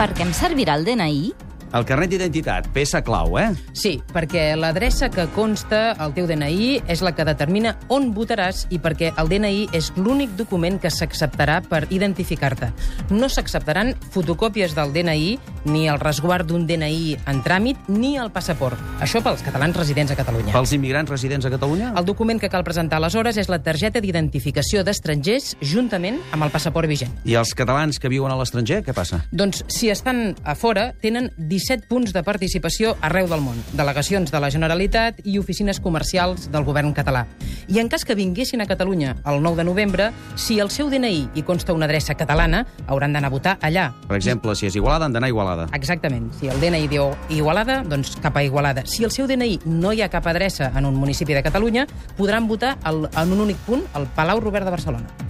Per què em servirà el DNI? El carnet d'identitat, peça clau, eh? Sí, perquè l'adreça que consta al teu DNI és la que determina on votaràs i perquè el DNI és l'únic document que s'acceptarà per identificar-te. No s'acceptaran fotocòpies del DNI, ni el resguard d'un DNI en tràmit, ni el passaport. Això pels catalans residents a Catalunya. Pels immigrants residents a Catalunya? El document que cal presentar aleshores és la targeta d'identificació d'estrangers juntament amb el passaport vigent. I els catalans que viuen a l'estranger, què passa? Doncs, si estan a fora, tenen 17 punts de participació arreu del món, delegacions de la Generalitat i oficines comercials del govern català. I en cas que vinguessin a Catalunya el 9 de novembre, si el seu DNI hi consta una adreça catalana, hauran d'anar a votar allà. Per exemple, si és Igualada, han d'anar a Igualada. Exactament. Si el DNI diu Igualada, doncs cap a Igualada. Si el seu DNI no hi ha cap adreça en un municipi de Catalunya, podran votar el, en un únic punt, al Palau Robert de Barcelona.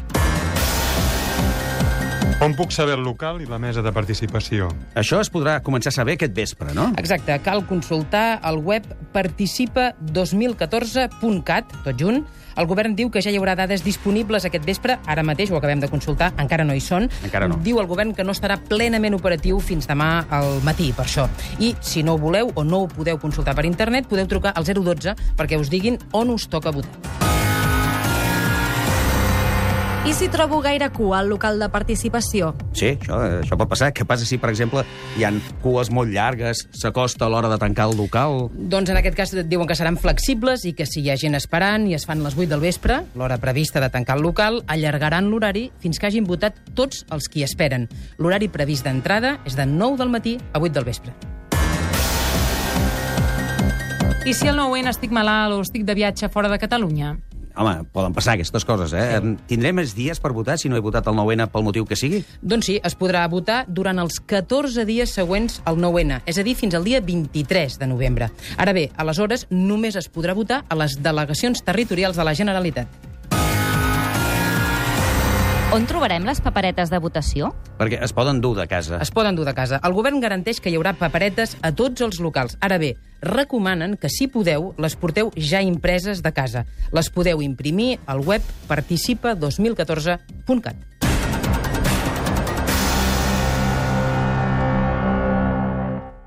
On puc saber el local i la mesa de participació? Això es podrà començar a saber aquest vespre, no? Exacte, cal consultar el web participa2014.cat, tot junt. El govern diu que ja hi haurà dades disponibles aquest vespre, ara mateix ho acabem de consultar, encara no hi són. Encara no. Diu el govern que no estarà plenament operatiu fins demà al matí, per això. I si no ho voleu o no ho podeu consultar per internet, podeu trucar al 012 perquè us diguin on us toca votar. I si trobo gaire cua al local de participació? Sí, això, això pot passar. Què passa si, per exemple, hi han cues molt llargues, s'acosta a l'hora de tancar el local? Doncs en aquest cas diuen que seran flexibles i que si hi ha gent esperant i es fan les 8 del vespre, l'hora prevista de tancar el local, allargaran l'horari fins que hagin votat tots els qui esperen. L'horari previst d'entrada és de 9 del matí a 8 del vespre. I si el 9-N estic malalt o estic de viatge fora de Catalunya? Home, poden passar aquestes coses, eh? Sí. Tindré més dies per votar si no he votat el 9-N pel motiu que sigui? Doncs sí, es podrà votar durant els 14 dies següents al 9-N, és a dir, fins al dia 23 de novembre. Ara bé, aleshores només es podrà votar a les delegacions territorials de la Generalitat. On trobarem les paperetes de votació? Perquè es poden dur de casa. Es poden dur de casa. El govern garanteix que hi haurà paperetes a tots els locals. Ara bé, recomanen que, si podeu, les porteu ja impreses de casa. Les podeu imprimir al web participa2014.cat.